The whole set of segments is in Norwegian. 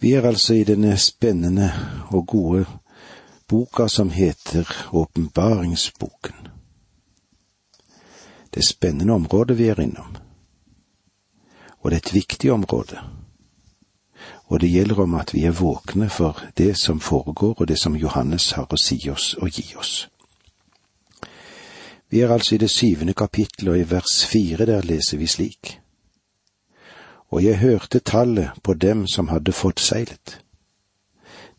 Vi er altså i denne spennende og gode boka som heter Åpenbaringsboken. Det spennende område vi er innom, og det er et viktig område. Og det gjelder om at vi er våkne for det som foregår, og det som Johannes har å si oss og gi oss. Vi er altså i det syvende kapittelet, og i vers fire der leser vi slik og jeg hørte tallet på dem som hadde fått seilet.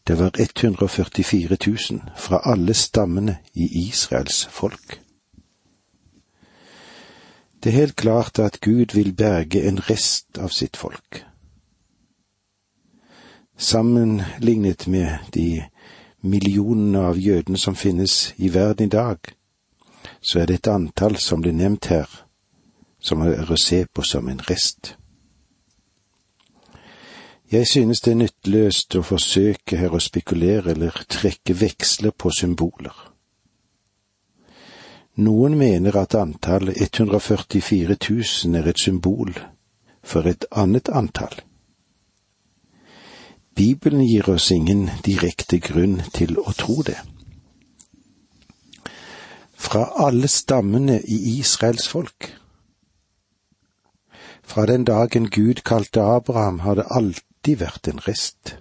Det var 144 000 fra alle stammene i Israels folk. Det er helt klart at Gud vil berge en rest av sitt folk. Sammenlignet med de millionene av jødene som finnes i verden i dag, så er det et antall som blir nevnt her, som er å se på som en rest. Jeg synes det er nytteløst å forsøke her å spekulere eller trekke veksler på symboler. Noen mener at antallet 144 000 er et symbol for et annet antall. Bibelen gir oss ingen direkte grunn til å tro det. Fra alle stammene i Israels folk. Fra den dagen Gud kalte Abraham, har det alltid alltid vært en rest.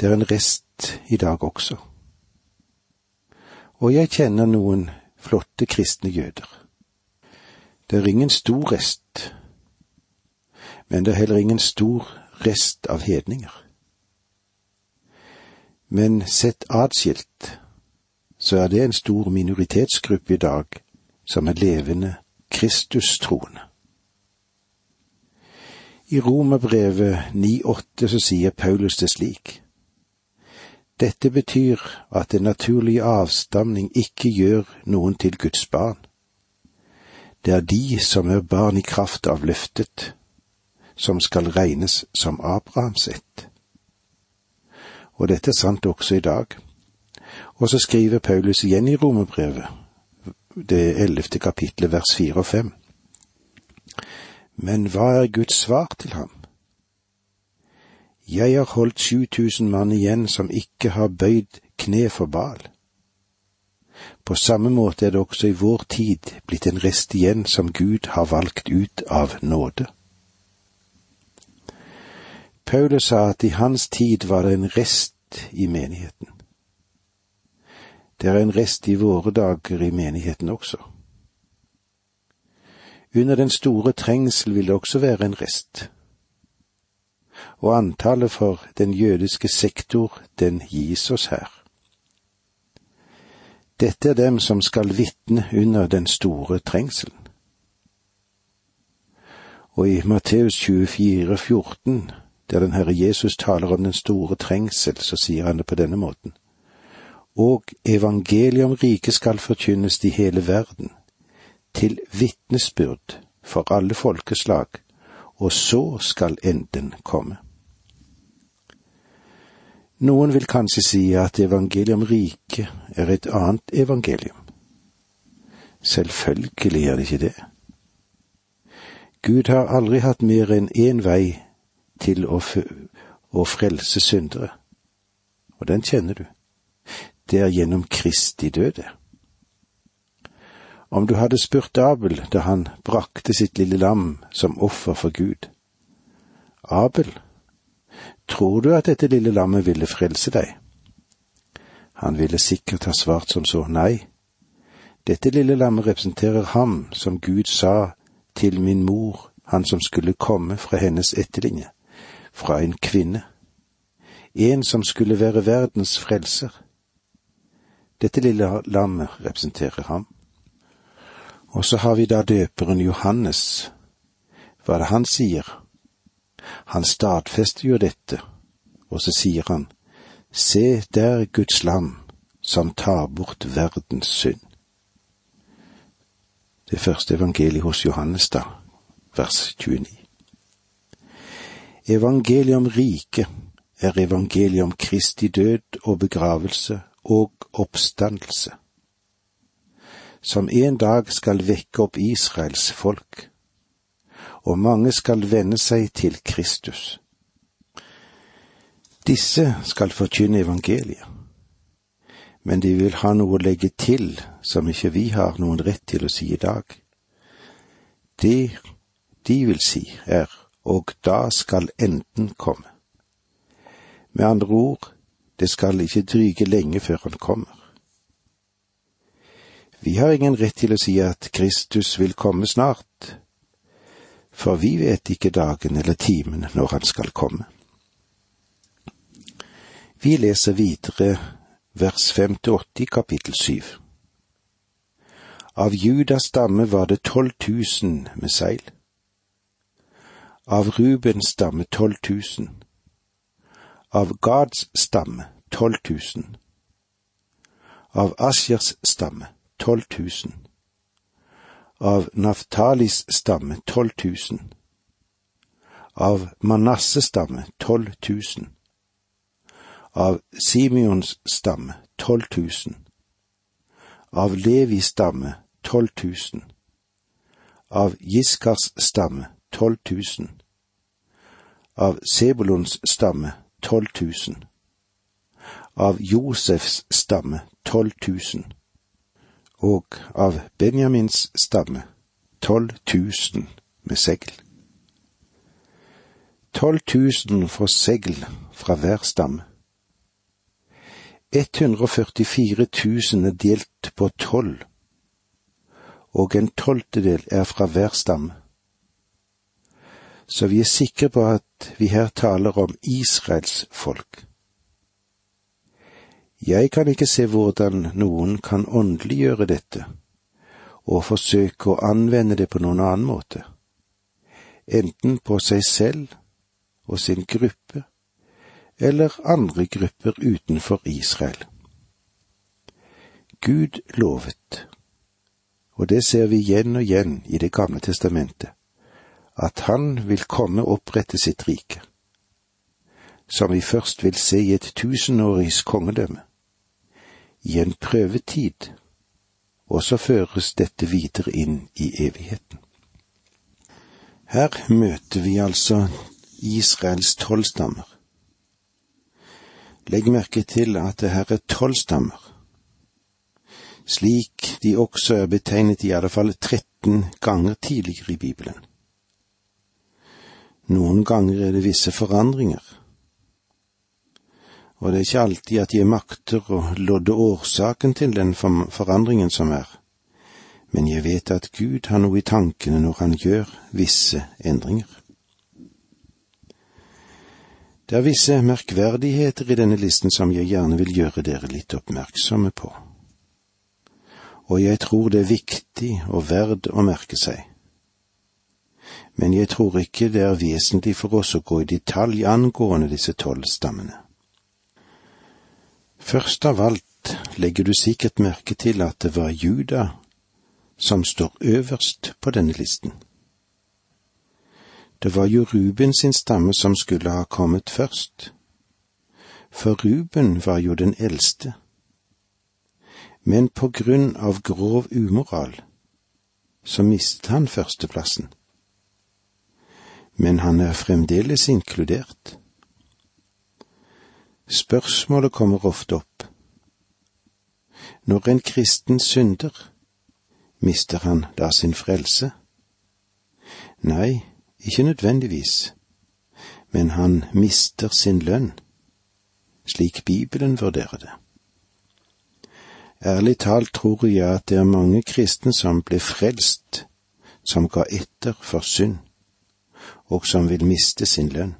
Det er en rest i dag også. Og jeg kjenner noen flotte kristne jøder. Det er ingen stor rest, men det er heller ingen stor rest av hedninger. Men sett atskilt, så er det en stor minoritetsgruppe i dag som er levende Kristus-troende. I Romerbrevet 9,8 så sier Paulus det slik. Dette betyr at den naturlige avstamning ikke gjør noen til Guds barn. Det er de som er barn i kraft av løftet, som skal regnes som Abrahams ett. Og dette er sant også i dag. Og så skriver Paulus igjen i Romerbrevet, det ellevte kapitlet vers fire og fem. Men hva er Guds svar til ham? Jeg har holdt 7000 mann igjen som ikke har bøyd kne for Bal. På samme måte er det også i vår tid blitt en rest igjen som Gud har valgt ut av nåde. Paulus sa at i hans tid var det en rest i menigheten. Det er en rest i våre dager i menigheten også. Under den store trengsel vil det også være en rest. Og antallet for den jødiske sektor, den gis oss her. Dette er dem som skal vitne under den store trengselen. Og i Matteus 24, 14, der den Herre Jesus taler om den store trengsel, så sier han det på denne måten. Og evangeliet om riket skal forkynnes i hele verden til vitnesbyrd for alle folkeslag, og så skal enden komme. Noen vil kanskje si at evangeliet om riket er et annet evangelium. Selvfølgelig er det ikke det. Gud har aldri hatt mer enn én vei til å, å frelse syndere, og den kjenner du. Det er gjennom Kristi døde. Om du hadde spurt Abel da han brakte sitt lille lam som offer for Gud. Abel, tror du at dette lille lammet ville frelse deg? Han ville sikkert ha svart som så, nei. Dette lille lammet representerer ham som Gud sa til min mor, han som skulle komme fra hennes etterlinje, fra en kvinne, en som skulle være verdens frelser. Dette lille lammet representerer ham. Og så har vi da døperen Johannes. Hva er det han sier? Han stadfester jo dette, og så sier han, Se der Guds lam som tar bort verdens synd. Det første evangeliet hos Johannes, da, vers 29. Evangeliet om riket er evangeliet om Kristi død og begravelse og oppstandelse som en dag skal vekke opp Israels folk, og mange skal venne seg til Kristus. Disse skal forkynne evangeliet, men de vil ha noe å legge til som ikke vi har noen rett til å si i dag. Det de vil si er og da skal enden komme. Med andre ord, det skal ikke dryge lenge før han kommer. Vi har ingen rett til å si at Kristus vil komme snart, for vi vet ikke dagen eller timen når han skal komme. Vi leser videre vers fem til åtte i kapittel 7. Av Judas stamme var det tolv tusen med seil. Av Rubens stamme tolv tusen. Av Gads stamme tolv tusen. Av Asjers stamme tolv tusen. Av Naftalis stamme tolv tusen. Av Manasses stamme tolv tusen. Av Simeons stamme tolv tusen, av Levis stamme tolv tusen, av Giskars stamme tolv tusen, av Sebulons stamme tolv tusen, av Josefs stamme tolv tusen, og av Benjamins stamme tolv tusen med segl. Tolv tusen får segl fra hver stamme. 144 000 er delt på tolv, og en tolvtedel er fra hver stamme. Så vi er sikre på at vi her taler om Israels folk. Jeg kan ikke se hvordan noen kan åndeliggjøre dette og forsøke å anvende det på noen annen måte, enten på seg selv og sin gruppe eller andre grupper utenfor Israel. Gud lovet, og det ser vi igjen og igjen i Det gamle testamentet, at han vil komme og opprette sitt rike, som vi først vil se i et tusenårigs kongedømme, i en prøvetid, og så føres dette videre inn i evigheten. Her møter vi altså Israels tolv stammer, Legg merke til at det her er tolv stammer, slik de også er betegnet i alle fall 13 ganger tidligere i Bibelen. Noen ganger er det visse forandringer, og det er ikke alltid at jeg makter å lodde årsaken til den forandringen som er, men jeg vet at Gud har noe i tankene når han gjør visse endringer. Det er visse merkverdigheter i denne listen som jeg gjerne vil gjøre dere litt oppmerksomme på. Og jeg tror det er viktig og verd å merke seg. Men jeg tror ikke det er vesentlig for oss å gå i detalj angående disse tolv stammene. Først av alt legger du sikkert merke til at det var Juda som står øverst på denne listen. Det var jo Ruben sin stamme som skulle ha kommet først, for Ruben var jo den eldste. Men på grunn av grov umoral så mistet han førsteplassen. Men han er fremdeles inkludert. Spørsmålet kommer ofte opp. Når en kristen synder, mister han da sin frelse? Nei, ikke nødvendigvis, men han mister sin lønn, slik Bibelen vurderer det. Ærlig talt tror jeg at det er mange kristne som ble frelst, som ga etter for synd, og som vil miste sin lønn.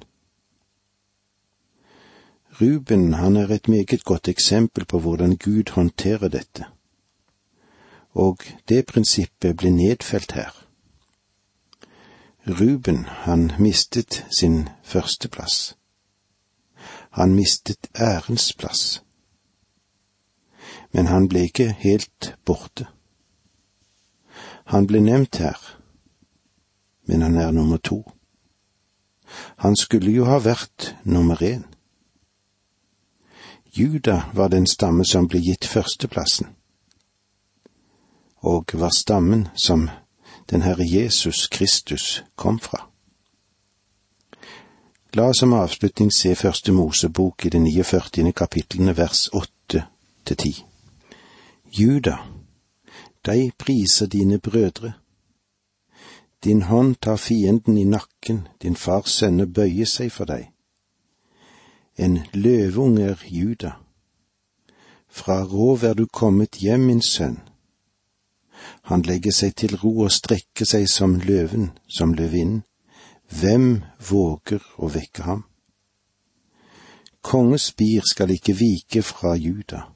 Ruben han er et meget godt eksempel på hvordan Gud håndterer dette, og det prinsippet blir nedfelt her. Ruben, han mistet sin førsteplass. Han mistet ærens plass. Men han ble ikke helt borte. Han ble nevnt her, men han er nummer to. Han skulle jo ha vært nummer én. Juda var den stamme som ble gitt førsteplassen, og var stammen som den Herre Jesus Kristus kom fra. La oss som avslutning se Første Mosebok i det 49. kapitlene vers åtte til ti. Juda, deg priser dine brødre. Din hånd tar fienden i nakken, din fars sønner bøyer seg for deg. En løveunge er Juda. Fra rov er du kommet hjem, min sønn. Han legger seg til ro og strekker seg som løven, som løvinnen. Hvem våger å vekke ham? Konges spir skal ikke vike fra Juda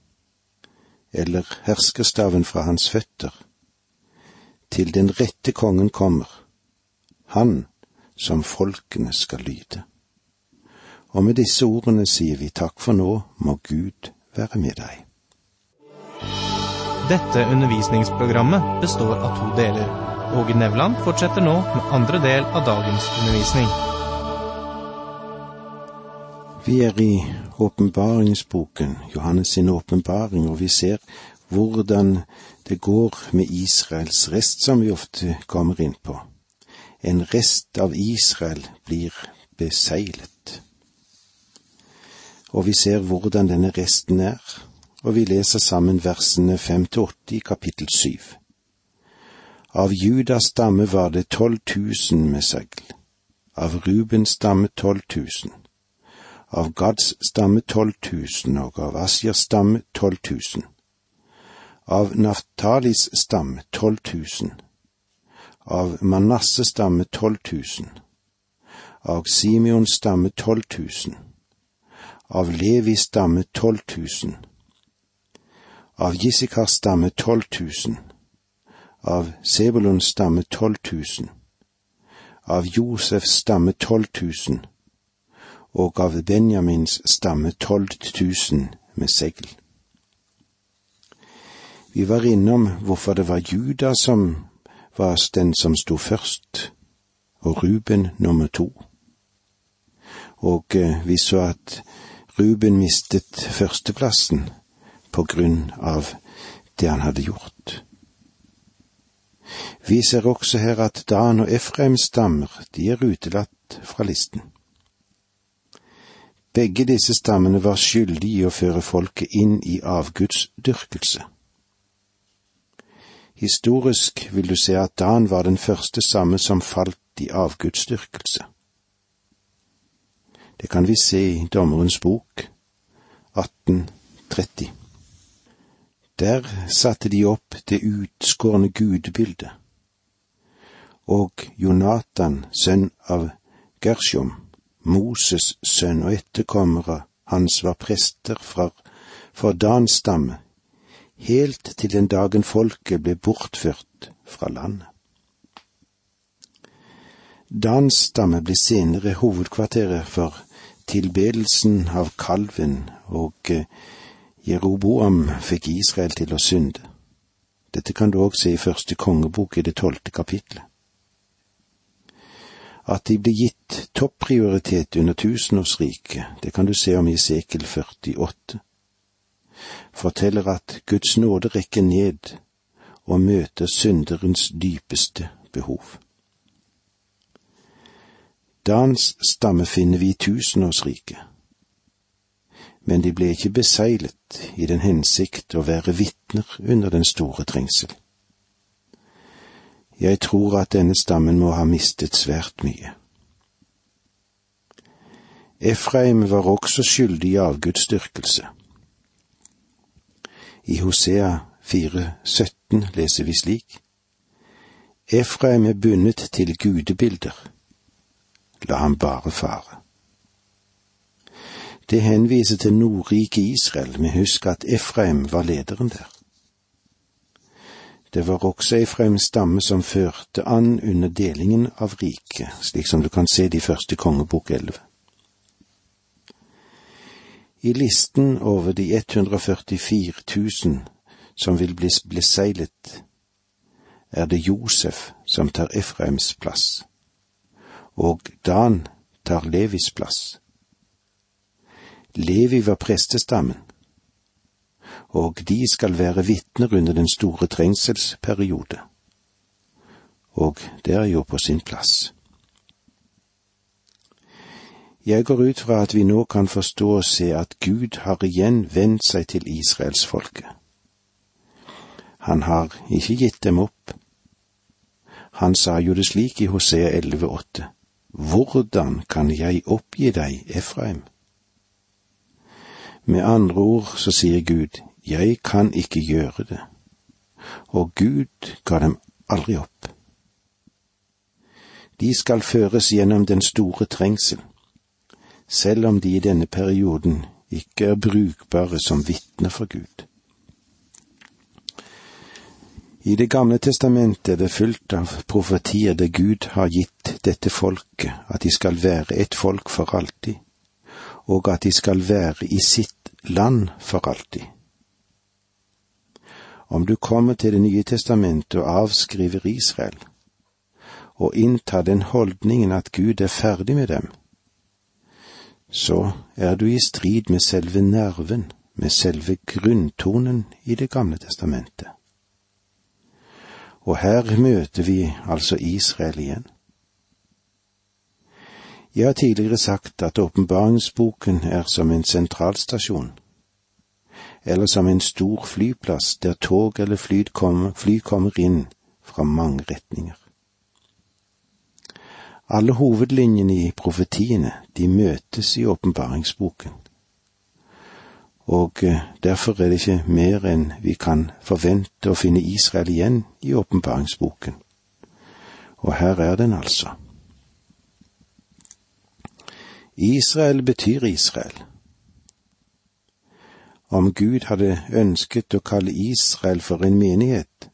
eller herskerstaven fra hans føtter, til den rette kongen kommer, han som folkene skal lyde. Og med disse ordene sier vi takk for nå, må Gud være med deg. Dette undervisningsprogrammet består av to deler. Åge Nevland fortsetter nå med andre del av dagens undervisning. Vi er i åpenbaringsboken, Johannes sin åpenbaring, og vi ser hvordan det går med Israels rest, som vi ofte kommer inn på. En rest av Israel blir beseglet. Og vi ser hvordan denne resten er, og vi leser sammen versene fem til åtte i kapittel syv. Av Judas stamme var det tolv tusen med segl, av Rubens stamme tolv tusen av Gads stamme tolv tusen og av Asjers stamme tolv tusen. Av Naftalis stamme tolv tusen. Av Manasses stamme tolv tusen. Av Simeons stamme tolv tusen. Av Levis stamme tolv tusen. Av Jisikars stamme tolv tusen. Av Sebulons stamme tolv tusen. Av Josefs stamme tolv tusen og av Benjamins stamme tolv tusen med segl. Vi var innom hvorfor det var Juda som var den som sto først, og Ruben nummer to. Og eh, vi så at Ruben mistet førsteplassen på grunn av det han hadde gjort. Vi ser også her at Dan og Efraims stammer, de er utelatt fra listen. Begge disse stammene var skyldige i å føre folket inn i avgudsdyrkelse. Historisk vil du se at Dan var den første samme som falt i avgudsdyrkelse. Det kan vi se i Dommerens bok 1830. Der satte de opp det utskårne gudebildet, og Jonathan, sønn av Gershom, Moses' sønn og etterkommere hans var prester fra, for Dans stamme, helt til den dagen folket ble bortført fra landet. Dans stamme ble senere hovedkvarteret for tilbedelsen av kalven, og eh, Jeroboam fikk Israel til å synde. Dette kan du òg se i første kongebok i det tolvte kapitlet at de ble gitt topprioritet under tusenårsriket, det kan du se om i Sekel 48, forteller at Guds nåde rekker ned og møter synderens dypeste behov. Dans stamme finner vi i tusenårsriket, men de ble ikke beseglet i den hensikt å være vitner under den store trengsel. Jeg tror at denne stammen må ha mistet svært mye. Efraim var også skyldig i avgudsdyrkelse. I Hosea 4,17 leser vi slik. Efraim er bundet til gudebilder. La ham bare fare. Det henviser til Nordriket Israel, men husk at Efraim var lederen der. Det var også Efraims stamme som førte an under delingen av riket, slik som du kan se det i første kongebok elleve. I listen over de 144 000 som vil bli beseglet, er det Josef som tar Efraims plass, og Dan tar Levis plass. Levi var prestestammen, og de skal være vitner under den store trengselsperiode. Og det er jo på sin plass. Jeg går ut fra at vi nå kan forstå og se at Gud har igjen vendt seg til israelsfolket. Han har ikke gitt dem opp. Han sa jo det slik i Hosea 11,8. Hvordan kan jeg oppgi deg, Efraim? Med andre ord så sier Gud, jeg kan ikke gjøre det, og Gud ga dem aldri opp. De skal føres gjennom den store trengsel, selv om de i denne perioden ikke er brukbare som vitner for Gud. I Det gamle testamentet er det fullt av profetier der Gud har gitt dette folket at de skal være et folk for alltid, og at de skal være i sitt land for alltid. Om du kommer til Det nye testamentet og avskriver Israel, og inntar den holdningen at Gud er ferdig med dem, så er du i strid med selve nerven, med selve grunntonen i Det gamle testamentet. Og her møter vi altså Israel igjen. Jeg har tidligere sagt at åpenbaringsboken er som en sentralstasjon, eller som en stor flyplass der tog eller fly kommer, fly kommer inn fra mange retninger. Alle hovedlinjene i profetiene, de møtes i åpenbaringsboken. Og eh, derfor er det ikke mer enn vi kan forvente å finne Israel igjen i åpenbaringsboken. Og her er den altså. Israel betyr Israel. Om Gud hadde ønsket å kalle Israel for en menighet,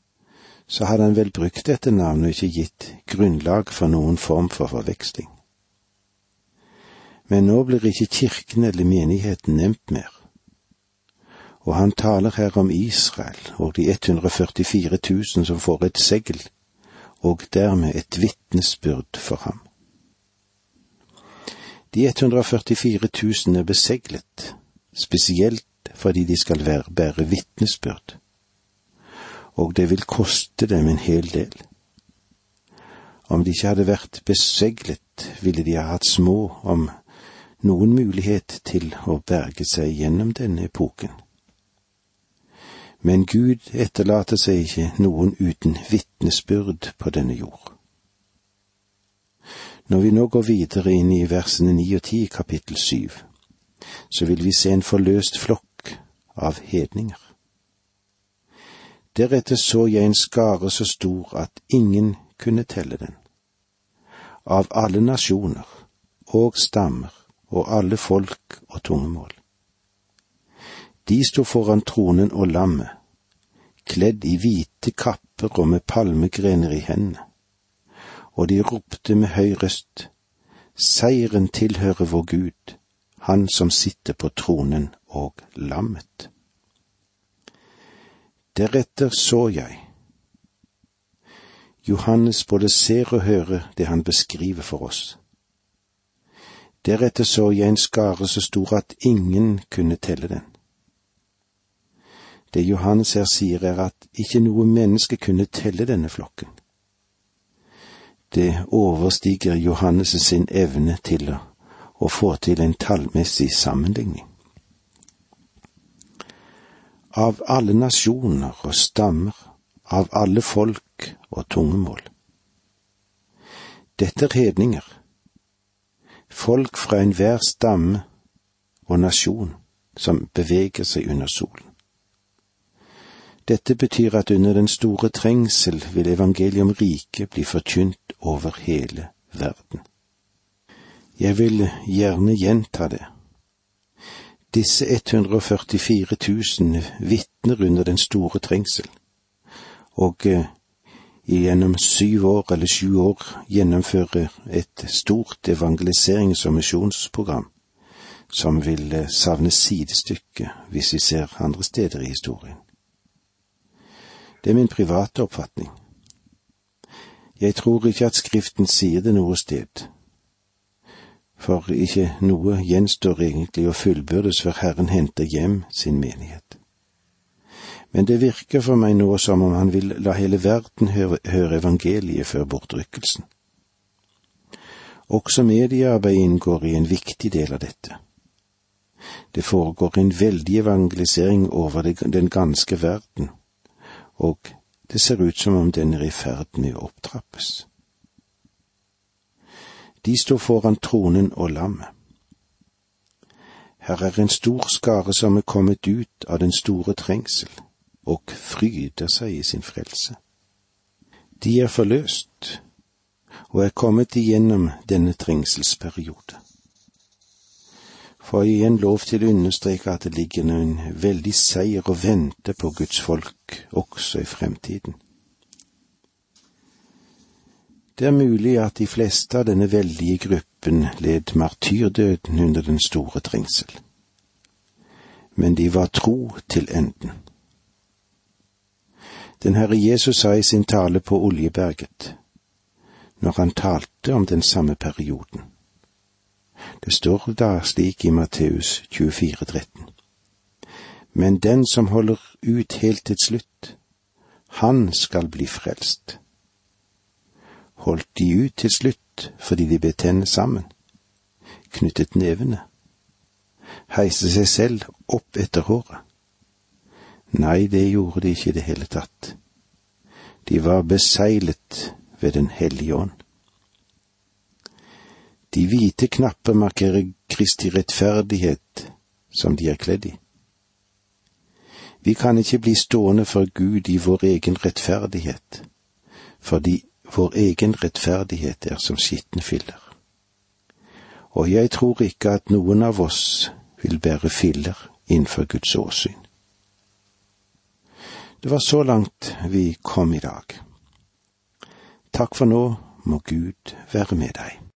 så hadde han vel brukt dette navnet og ikke gitt grunnlag for noen form for forveksling. Men nå blir ikke kirken eller menigheten nevnt mer. Og han taler her om Israel og de 144 000 som får et segl, og dermed et vitnesbyrd for ham. De 144 000 er beseglet, spesielt fordi de skal være, bære vitnesbyrd og det vil koste dem en hel del. Om de ikke hadde vært beseglet, ville de ha hatt små, om noen mulighet til å berge seg gjennom denne epoken. Men Gud etterlater seg ikke noen uten vitnesbyrd på denne jord. Når vi nå går videre inn i versene ni og ti i kapittel syv, så vil vi se en forløst flokk av hedninger. Deretter så jeg en skare så stor at ingen kunne telle den. Av alle nasjoner og stammer og alle folk og tungemål. De sto foran tronen og lammet, kledd i hvite kapper og med palmegrener i hendene, og de ropte med høy røst, Seieren tilhører vår Gud, Han som sitter på tronen og lammet. Deretter så jeg. Johannes både ser og hører det han beskriver for oss. Deretter så jeg en skare så stor at ingen kunne telle den. Det Johannes her sier, er at ikke noe menneske kunne telle denne flokken. Det overstiger Johannes sin evne til å, få til en tallmessig sammenligning av alle nasjoner og stammer, av alle folk og tungemål. Dette er hedninger, folk fra enhver stamme og nasjon som beveger seg under solen. Dette betyr at under den store trengsel vil evangeliet om riket bli forkynt over hele verden. Jeg vil gjerne gjenta det disse 144 000 vitner under den store trengsel, og eh, gjennom syv år eller sju år gjennomføre et stort evangeliserings- og misjonsprogram som vil eh, savne sidestykke hvis vi ser andre steder i historien. Det er min private oppfatning. Jeg tror ikke at Skriften sier det noe sted, for ikke noe gjenstår egentlig å fullbyrdes før Herren henter hjem sin menighet. Men det virker for meg nå som om han vil la hele verden høre, evangeliet før bortrykkelsen. Også mediearbeid inngår i en viktig del av dette. Det foregår en veldig evangelisering over den ganske verden, og det ser ut som om den er i ferd med å opptrappes. De står foran tronen og lammet. Her er en stor skare som er kommet ut av den store trengsel og fryder seg i sin frelse. De er forløst og er kommet igjennom denne trengselsperiode. Får jeg igjen lov til å understreke at det ligger en veldig seier å vente på Guds folk også i fremtiden. Det er mulig at de fleste av denne veldige gruppen led martyrdøden under den store trengsel. Men de var tro til enden. Den Herre Jesus sa i sin tale på Oljeberget, når han talte om den samme perioden. Det står da slik i Matteus 24, 13. Men den som holder ut helt til slutt, han skal bli frelst. Holdt de ut til slutt fordi de bet tennene sammen, knyttet nevene, heiste seg selv opp etter håret? Nei, det gjorde de ikke i det hele tatt. De var beseglet ved Den hellige ånd. De hvite knapper markerer Kristi rettferdighet som de er kledd i. Vi kan ikke bli stående for Gud i vår egen rettferdighet, fordi vår egen rettferdighet er som skitne filler. Og jeg tror ikke at noen av oss vil bære filler innenfor Guds åsyn. Det var så langt vi kom i dag. Takk for nå, må Gud være med deg.